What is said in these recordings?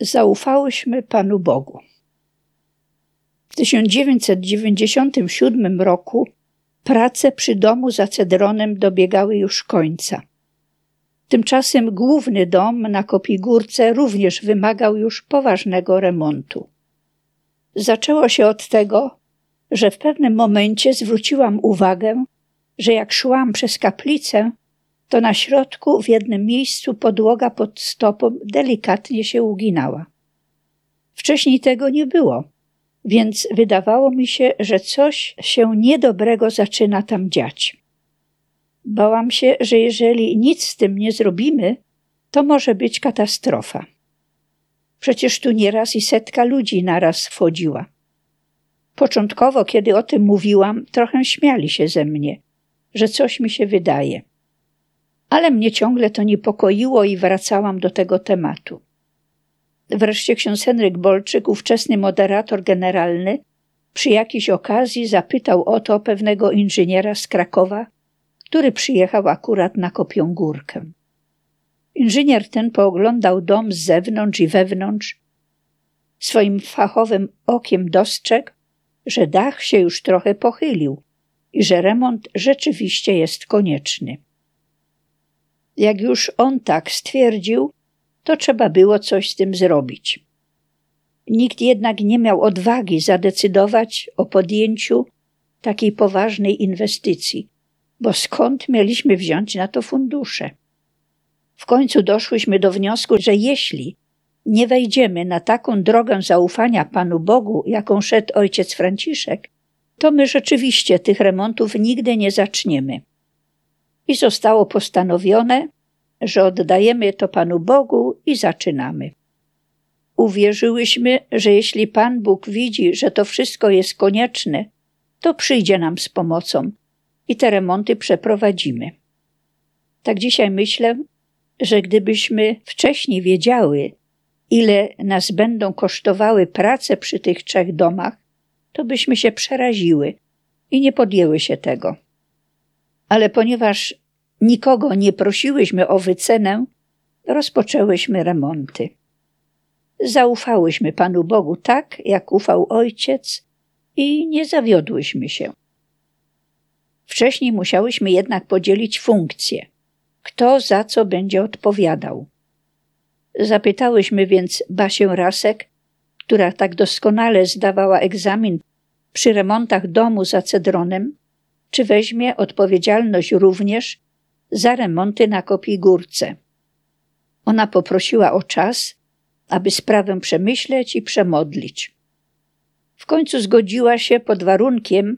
Zaufałyśmy Panu Bogu. W 1997 roku prace przy domu za Cedronem dobiegały już końca. Tymczasem główny dom na Kopigórce również wymagał już poważnego remontu. Zaczęło się od tego, że w pewnym momencie zwróciłam uwagę, że jak szłam przez kaplicę, to na środku w jednym miejscu podłoga pod stopą delikatnie się uginała. Wcześniej tego nie było, więc wydawało mi się, że coś się niedobrego zaczyna tam dziać. Bałam się, że jeżeli nic z tym nie zrobimy, to może być katastrofa. Przecież tu nieraz i setka ludzi naraz wchodziła. Początkowo, kiedy o tym mówiłam, trochę śmiali się ze mnie, że coś mi się wydaje. Ale mnie ciągle to niepokoiło i wracałam do tego tematu. Wreszcie ksiądz Henryk Bolczyk, ówczesny moderator generalny, przy jakiejś okazji zapytał o to pewnego inżyniera z Krakowa, który przyjechał akurat na Kopią Górkę. Inżynier ten pooglądał dom z zewnątrz i wewnątrz. Swoim fachowym okiem dostrzegł, że dach się już trochę pochylił i że remont rzeczywiście jest konieczny. Jak już on tak stwierdził, to trzeba było coś z tym zrobić. Nikt jednak nie miał odwagi zadecydować o podjęciu takiej poważnej inwestycji, bo skąd mieliśmy wziąć na to fundusze? W końcu doszłyśmy do wniosku, że jeśli nie wejdziemy na taką drogę zaufania Panu Bogu, jaką szedł ojciec Franciszek, to my rzeczywiście tych remontów nigdy nie zaczniemy. I zostało postanowione, że oddajemy to Panu Bogu i zaczynamy. Uwierzyłyśmy, że jeśli Pan Bóg widzi, że to wszystko jest konieczne, to przyjdzie nam z pomocą i te remonty przeprowadzimy. Tak dzisiaj myślę, że gdybyśmy wcześniej wiedziały, ile nas będą kosztowały prace przy tych trzech domach, to byśmy się przeraziły i nie podjęły się tego. Ale ponieważ nikogo nie prosiłyśmy o wycenę, rozpoczęłyśmy remonty. Zaufałyśmy Panu Bogu tak, jak ufał Ojciec i nie zawiodłyśmy się. Wcześniej musiałyśmy jednak podzielić funkcje. Kto za co będzie odpowiadał. Zapytałyśmy więc Basię Rasek, która tak doskonale zdawała egzamin przy remontach domu za Cedronem, czy weźmie odpowiedzialność również za remonty na Kopii Górce. Ona poprosiła o czas, aby sprawę przemyśleć i przemodlić. W końcu zgodziła się pod warunkiem,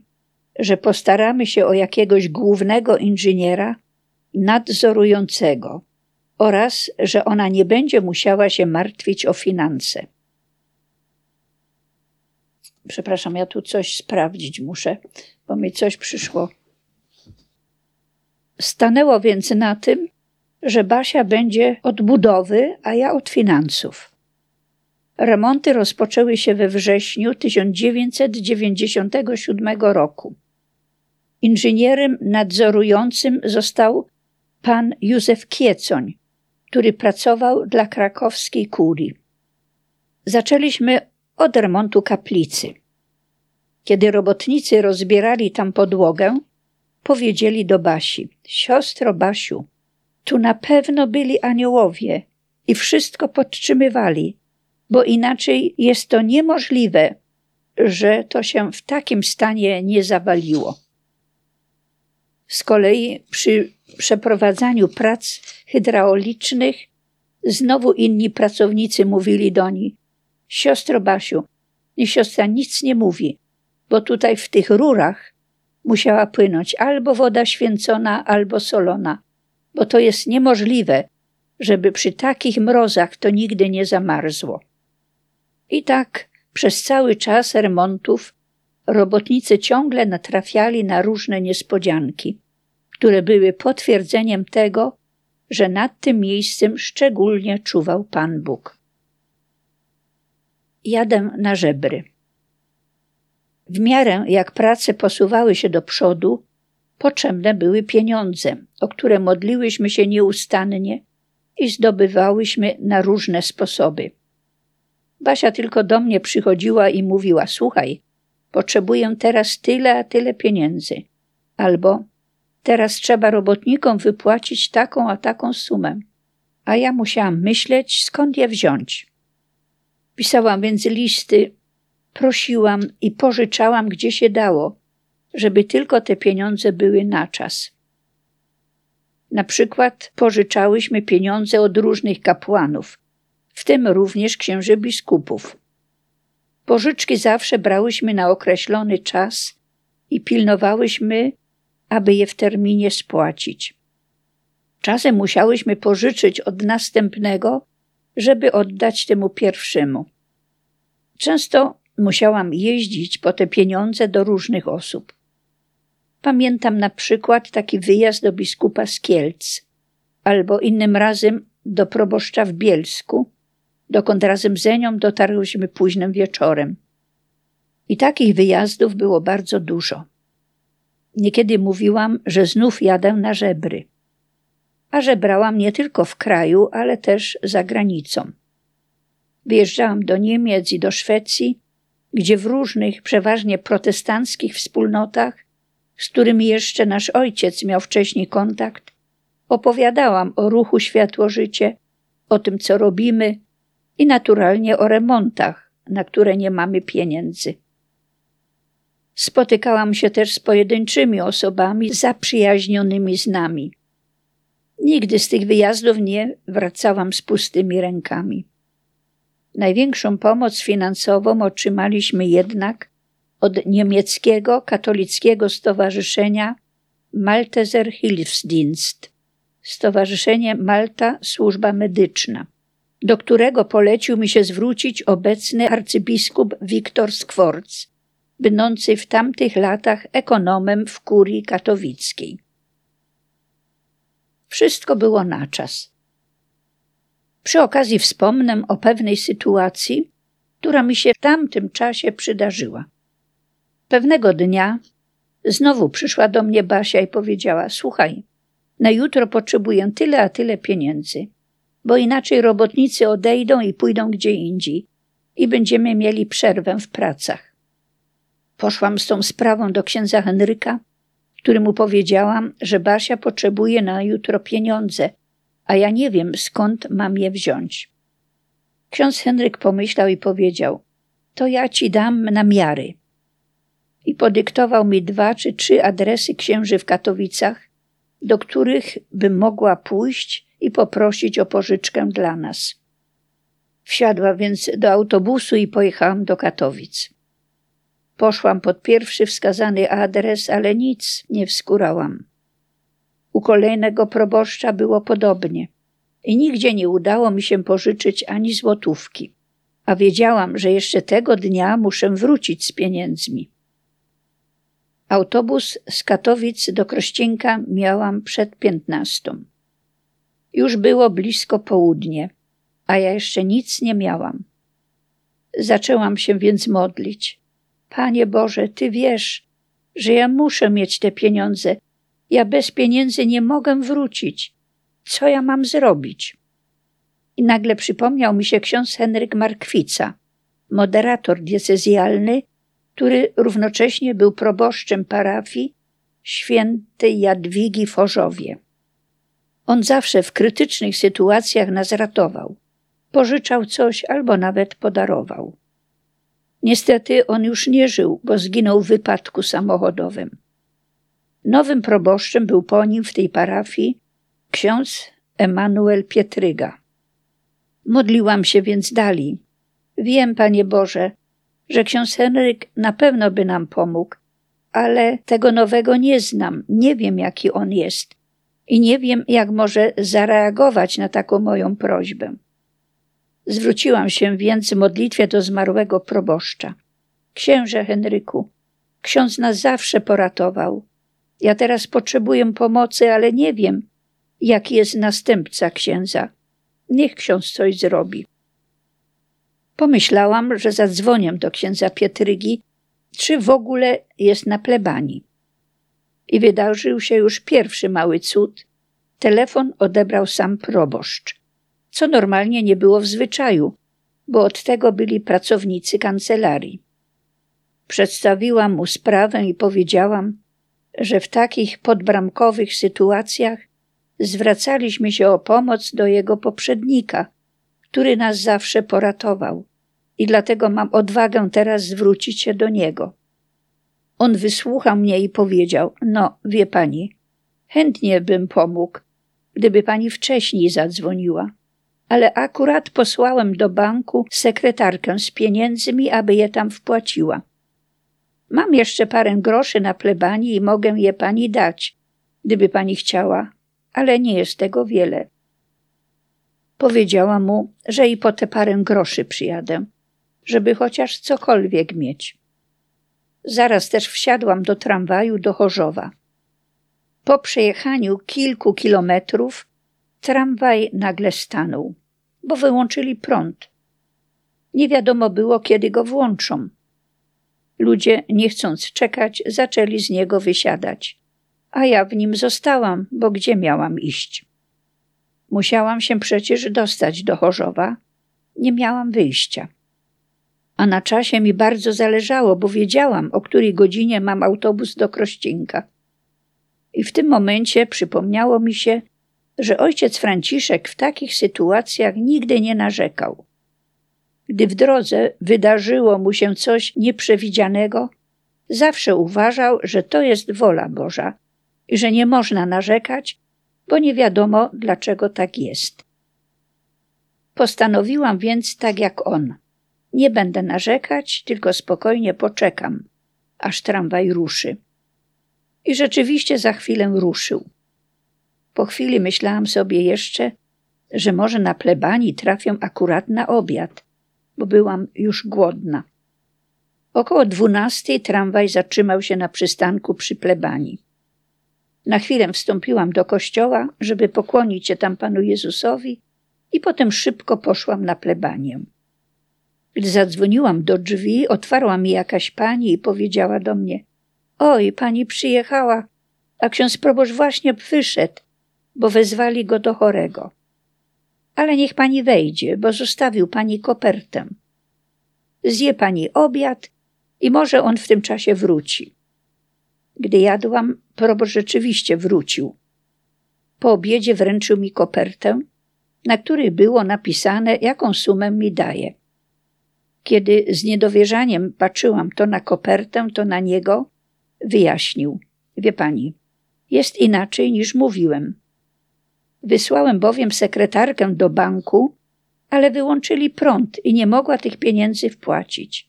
że postaramy się o jakiegoś głównego inżyniera nadzorującego oraz że ona nie będzie musiała się martwić o finanse. Przepraszam, ja tu coś sprawdzić muszę, bo mi coś przyszło. Stanęło więc na tym, że Basia będzie od budowy, a ja od finansów. Remonty rozpoczęły się we wrześniu 1997 roku. Inżynierem nadzorującym został pan Józef Kiecoń, który pracował dla krakowskiej kurii. Zaczęliśmy od remontu kaplicy. Kiedy robotnicy rozbierali tam podłogę, powiedzieli do Basi: Siostro Basiu, tu na pewno byli aniołowie i wszystko podtrzymywali, bo inaczej jest to niemożliwe, że to się w takim stanie nie zawaliło. Z kolei przy przeprowadzaniu prac hydraulicznych znowu inni pracownicy mówili do niej: Siostro Basiu, siostra nic nie mówi, bo tutaj w tych rurach musiała płynąć albo woda święcona, albo solona, bo to jest niemożliwe, żeby przy takich mrozach to nigdy nie zamarzło. I tak przez cały czas remontów robotnicy ciągle natrafiali na różne niespodzianki, które były potwierdzeniem tego, że nad tym miejscem szczególnie czuwał Pan Bóg. Jadę na żebry. W miarę jak prace posuwały się do przodu, potrzebne były pieniądze, o które modliłyśmy się nieustannie i zdobywałyśmy na różne sposoby. Basia tylko do mnie przychodziła i mówiła: Słuchaj, potrzebuję teraz tyle a tyle pieniędzy. Albo teraz trzeba robotnikom wypłacić taką a taką sumę. A ja musiałam myśleć, skąd je wziąć. Pisałam więc listy, prosiłam i pożyczałam, gdzie się dało, żeby tylko te pieniądze były na czas. Na przykład pożyczałyśmy pieniądze od różnych kapłanów, w tym również księży biskupów. Pożyczki zawsze brałyśmy na określony czas i pilnowałyśmy, aby je w terminie spłacić. Czasem musiałyśmy pożyczyć od następnego, żeby oddać temu pierwszemu. Często musiałam jeździć po te pieniądze do różnych osób. Pamiętam na przykład taki wyjazd do biskupa z Kielc, albo innym razem do proboszcza w Bielsku, dokąd razem z nią dotarłyśmy późnym wieczorem. I takich wyjazdów było bardzo dużo. Niekiedy mówiłam, że znów jadę na żebry. A żebrałam nie tylko w kraju, ale też za granicą. Wyjeżdżałam do Niemiec i do Szwecji, gdzie w różnych, przeważnie protestanckich wspólnotach, z którymi jeszcze nasz ojciec miał wcześniej kontakt, opowiadałam o ruchu Światło-Życie, o tym, co robimy i naturalnie o remontach, na które nie mamy pieniędzy. Spotykałam się też z pojedynczymi osobami zaprzyjaźnionymi z nami. Nigdy z tych wyjazdów nie wracałam z pustymi rękami. Największą pomoc finansową otrzymaliśmy jednak od niemieckiego katolickiego stowarzyszenia Malteser Hilfsdienst, Stowarzyszenie Malta Służba Medyczna, do którego polecił mi się zwrócić obecny arcybiskup Wiktor Skworc, będący w tamtych latach ekonomem w kurii katowickiej. Wszystko było na czas. Przy okazji wspomnę o pewnej sytuacji, która mi się w tamtym czasie przydarzyła. Pewnego dnia znowu przyszła do mnie Basia i powiedziała: Słuchaj, na jutro potrzebuję tyle a tyle pieniędzy, bo inaczej robotnicy odejdą i pójdą gdzie indziej i będziemy mieli przerwę w pracach. Poszłam z tą sprawą do księdza Henryka, któremu powiedziałam, że Basia potrzebuje na jutro pieniądze, a ja nie wiem skąd mam je wziąć. Ksiądz Henryk pomyślał i powiedział: To ja ci dam na miary. I podyktował mi dwa czy trzy adresy księży w Katowicach, do których bym mogła pójść i poprosić o pożyczkę dla nas. Wsiadła więc do autobusu i pojechałam do Katowic. Poszłam pod pierwszy wskazany adres, ale nic nie wskurałam. U kolejnego proboszcza było podobnie i nigdzie nie udało mi się pożyczyć ani złotówki, a wiedziałam, że jeszcze tego dnia muszę wrócić z pieniędzmi. Autobus z Katowic do Krościnka miałam przed piętnastą. Już było blisko południe, a ja jeszcze nic nie miałam. Zaczęłam się więc modlić. Panie Boże, Ty wiesz, że ja muszę mieć te pieniądze. Ja bez pieniędzy nie mogę wrócić. Co ja mam zrobić? I nagle przypomniał mi się ksiądz Henryk Markwica, moderator diecezjalny, który równocześnie był proboszczem parafii świętej Jadwigi w Chorzowie. On zawsze w krytycznych sytuacjach nas ratował. Pożyczał coś albo nawet podarował. Niestety on już nie żył, bo zginął w wypadku samochodowym. Nowym proboszczem był po nim w tej parafii ksiądz Emanuel Pietryga. Modliłam się więc dalej. Wiem, Panie Boże, że ksiądz Henryk na pewno by nam pomógł, ale tego nowego nie znam, nie wiem, jaki on jest i nie wiem, jak może zareagować na taką moją prośbę. Zwróciłam się więc w modlitwie do zmarłego proboszcza. Księże Henryku, ksiądz nas zawsze poratował. Ja teraz potrzebuję pomocy, ale nie wiem, jaki jest następca księdza. Niech ksiądz coś zrobi. Pomyślałam, że zadzwonię do księdza Pietrygi, czy w ogóle jest na plebanii. I wydarzył się już pierwszy mały cud. Telefon odebrał sam proboszcz co normalnie nie było w zwyczaju, bo od tego byli pracownicy kancelarii. Przedstawiłam mu sprawę i powiedziałam, że w takich podbramkowych sytuacjach zwracaliśmy się o pomoc do jego poprzednika, który nas zawsze poratował, i dlatego mam odwagę teraz zwrócić się do niego. On wysłuchał mnie i powiedział: No, wie pani, chętnie bym pomógł, gdyby pani wcześniej zadzwoniła, ale akurat posłałem do banku sekretarkę z pieniędzmi, aby je tam wpłaciła. Mam jeszcze parę groszy na plebanii i mogę je pani dać, gdyby pani chciała, ale nie jest tego wiele. Powiedziała mu, że i po te parę groszy przyjadę, żeby chociaż cokolwiek mieć. Zaraz też wsiadłam do tramwaju do Chorzowa. Po przejechaniu kilku kilometrów tramwaj nagle stanął, bo wyłączyli prąd. Nie wiadomo było, kiedy go włączą. Ludzie, nie chcąc czekać, zaczęli z niego wysiadać, a ja w nim zostałam, bo gdzie miałam iść? Musiałam się przecież dostać do Chorzowa, nie miałam wyjścia. A na czasie mi bardzo zależało, bo wiedziałam, o której godzinie mam autobus do Krościnka. I w tym momencie przypomniało mi się, że ojciec Franciszek w takich sytuacjach nigdy nie narzekał. Gdy w drodze wydarzyło mu się coś nieprzewidzianego, zawsze uważał, że to jest wola Boża i że nie można narzekać, bo nie wiadomo, dlaczego tak jest. Postanowiłam więc tak jak on. Nie będę narzekać, tylko spokojnie poczekam, aż tramwaj ruszy. I rzeczywiście za chwilę ruszył. Po chwili myślałam sobie jeszcze, że może na plebanii trafią akurat na obiad, bo byłam już głodna. Około dwunastej tramwaj zatrzymał się na przystanku przy plebanii. Na chwilę wstąpiłam do kościoła, żeby pokłonić się tam Panu Jezusowi i potem szybko poszłam na plebanię. Gdy zadzwoniłam do drzwi, otwarła mi jakaś pani i powiedziała do mnie: Oj, pani przyjechała, a ksiądz proboszcz właśnie wyszedł, bo wezwali go do chorego. Ale niech pani wejdzie, bo zostawił pani kopertę. Zje pani obiad i może on w tym czasie wróci. Gdy jadłam, proboszcz rzeczywiście wrócił. Po obiedzie wręczył mi kopertę, na której było napisane, jaką sumę mi daje. Kiedy z niedowierzaniem patrzyłam to na kopertę, to na niego, wyjaśnił. Wie pani, jest inaczej niż mówiłem. Wysłałem bowiem sekretarkę do banku, ale wyłączyli prąd i nie mogła tych pieniędzy wpłacić.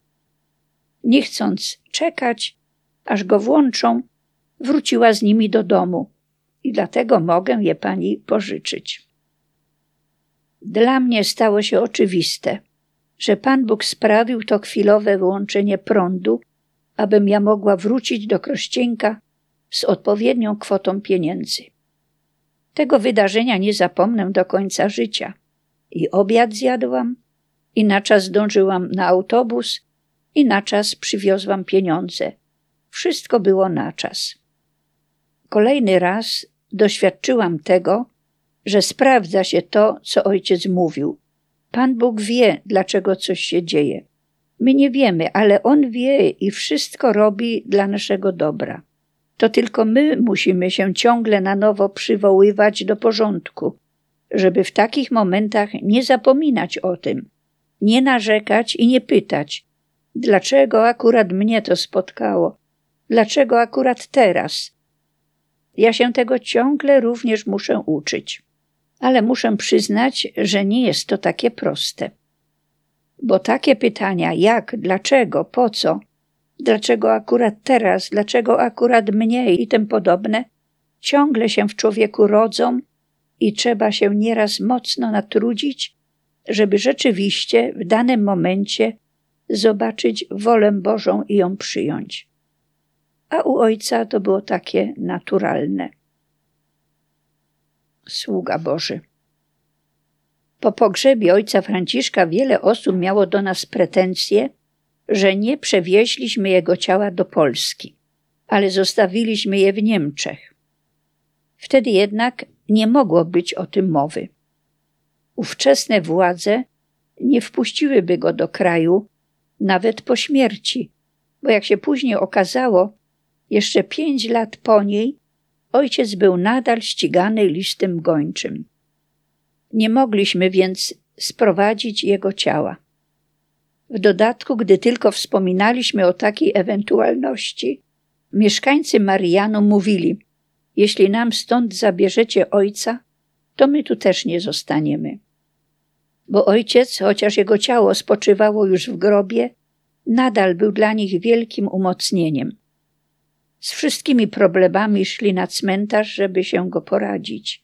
Nie chcąc czekać, aż go włączą, wróciła z nimi do domu i dlatego mogę je pani pożyczyć. Dla mnie stało się oczywiste, że Pan Bóg sprawił to chwilowe wyłączenie prądu, abym ja mogła wrócić do Krościenka z odpowiednią kwotą pieniędzy. Tego wydarzenia nie zapomnę do końca życia. I obiad zjadłam, i na czas zdążyłam na autobus, i na czas przywiozłam pieniądze. Wszystko było na czas. Kolejny raz doświadczyłam tego, że sprawdza się to, co ojciec mówił. Pan Bóg wie, dlaczego coś się dzieje. My nie wiemy, ale On wie i wszystko robi dla naszego dobra. To tylko my musimy się ciągle na nowo przywoływać do porządku, żeby w takich momentach nie zapominać o tym, nie narzekać i nie pytać, dlaczego akurat mnie to spotkało, dlaczego akurat teraz. Ja się tego ciągle również muszę uczyć, ale muszę przyznać, że nie jest to takie proste. Bo takie pytania jak, dlaczego, po co, dlaczego akurat teraz, dlaczego akurat mniej i tym podobne, ciągle się w człowieku rodzą i trzeba się nieraz mocno natrudzić, żeby rzeczywiście w danym momencie zobaczyć wolę Bożą i ją przyjąć. A u ojca to było takie naturalne. Sługa Boży. Po pogrzebie ojca Franciszka wiele osób miało do nas pretensje, że nie przewieźliśmy jego ciała do Polski, ale zostawiliśmy je w Niemczech. Wtedy jednak nie mogło być o tym mowy. Ówczesne władze nie wpuściłyby go do kraju nawet po śmierci, bo jak się później okazało, jeszcze pięć lat po niej ojciec był nadal ścigany listem gończym. Nie mogliśmy więc sprowadzić jego ciała. W dodatku, gdy tylko wspominaliśmy o takiej ewentualności, mieszkańcy Marianu mówili: Jeśli nam stąd zabierzecie ojca, to my tu też nie zostaniemy. Bo ojciec, chociaż jego ciało spoczywało już w grobie, nadal był dla nich wielkim umocnieniem. Z wszystkimi problemami szli na cmentarz, żeby się go poradzić.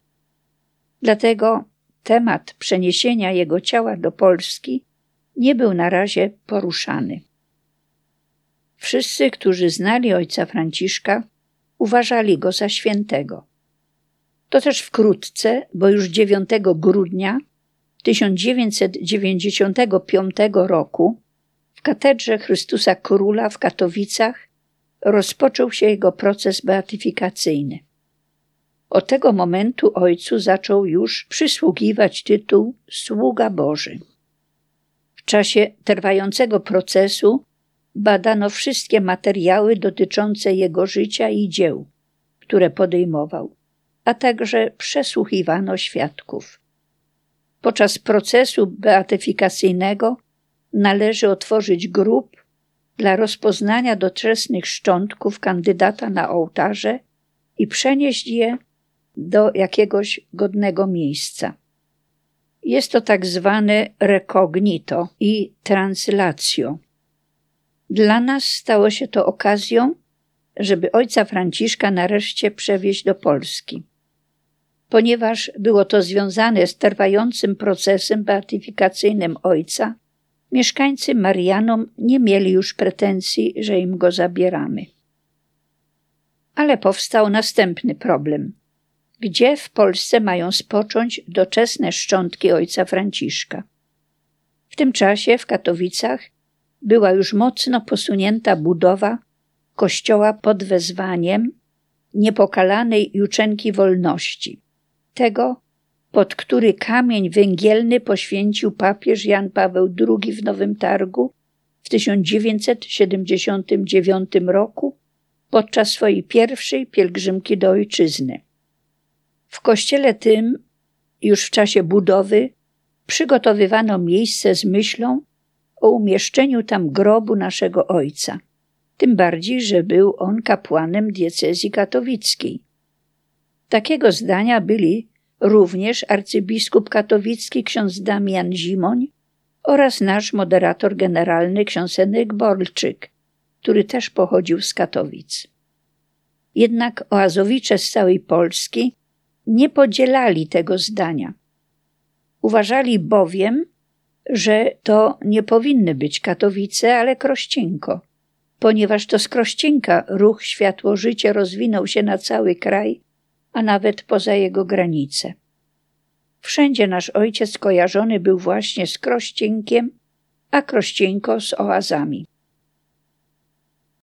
Dlatego temat przeniesienia jego ciała do Polski nie był na razie poruszany. Wszyscy, którzy znali ojca Franciszka, uważali go za świętego. To też wkrótce, bo już 9 grudnia 1995 roku w katedrze Chrystusa Króla w Katowicach rozpoczął się jego proces beatyfikacyjny. Od tego momentu ojcu zaczął już przysługiwać tytuł Sługa Boży. W czasie trwającego procesu badano wszystkie materiały dotyczące jego życia i dzieł, które podejmował, a także przesłuchiwano świadków. Podczas procesu beatyfikacyjnego należy otworzyć grób dla rozpoznania doczesnych szczątków kandydata na ołtarze i przenieść je do jakiegoś godnego miejsca. Jest to tak zwane recognito i translacjo. Dla nas stało się to okazją, żeby ojca Franciszka nareszcie przewieźć do Polski. Ponieważ było to związane z trwającym procesem beatyfikacyjnym ojca, mieszkańcy Marianom nie mieli już pretensji, że im go zabieramy. Ale powstał następny problem. Gdzie w Polsce mają spocząć doczesne szczątki ojca Franciszka? W tym czasie w Katowicach była już mocno posunięta budowa kościoła pod wezwaniem niepokalanej Juczenki Wolności, tego, pod który kamień węgielny poświęcił papież Jan Paweł II w Nowym Targu w 1979 roku podczas swojej pierwszej pielgrzymki do ojczyzny. W kościele tym, już w czasie budowy, przygotowywano miejsce z myślą o umieszczeniu tam grobu naszego ojca. Tym bardziej, że był on kapłanem diecezji katowickiej. Takiego zdania byli również arcybiskup katowicki ksiądz Damian Zimoń oraz nasz moderator generalny ksiądz Henryk Borczyk, który też pochodził z Katowic. Jednak oazowicze z całej Polski nie podzielali tego zdania. Uważali bowiem, że to nie powinny być Katowice, ale Krościnko, ponieważ to z Krościnka ruch Światło Życie rozwinął się na cały kraj, a nawet poza jego granice. Wszędzie nasz ojciec kojarzony był właśnie z Krościnkiem, a Krościnko z oazami.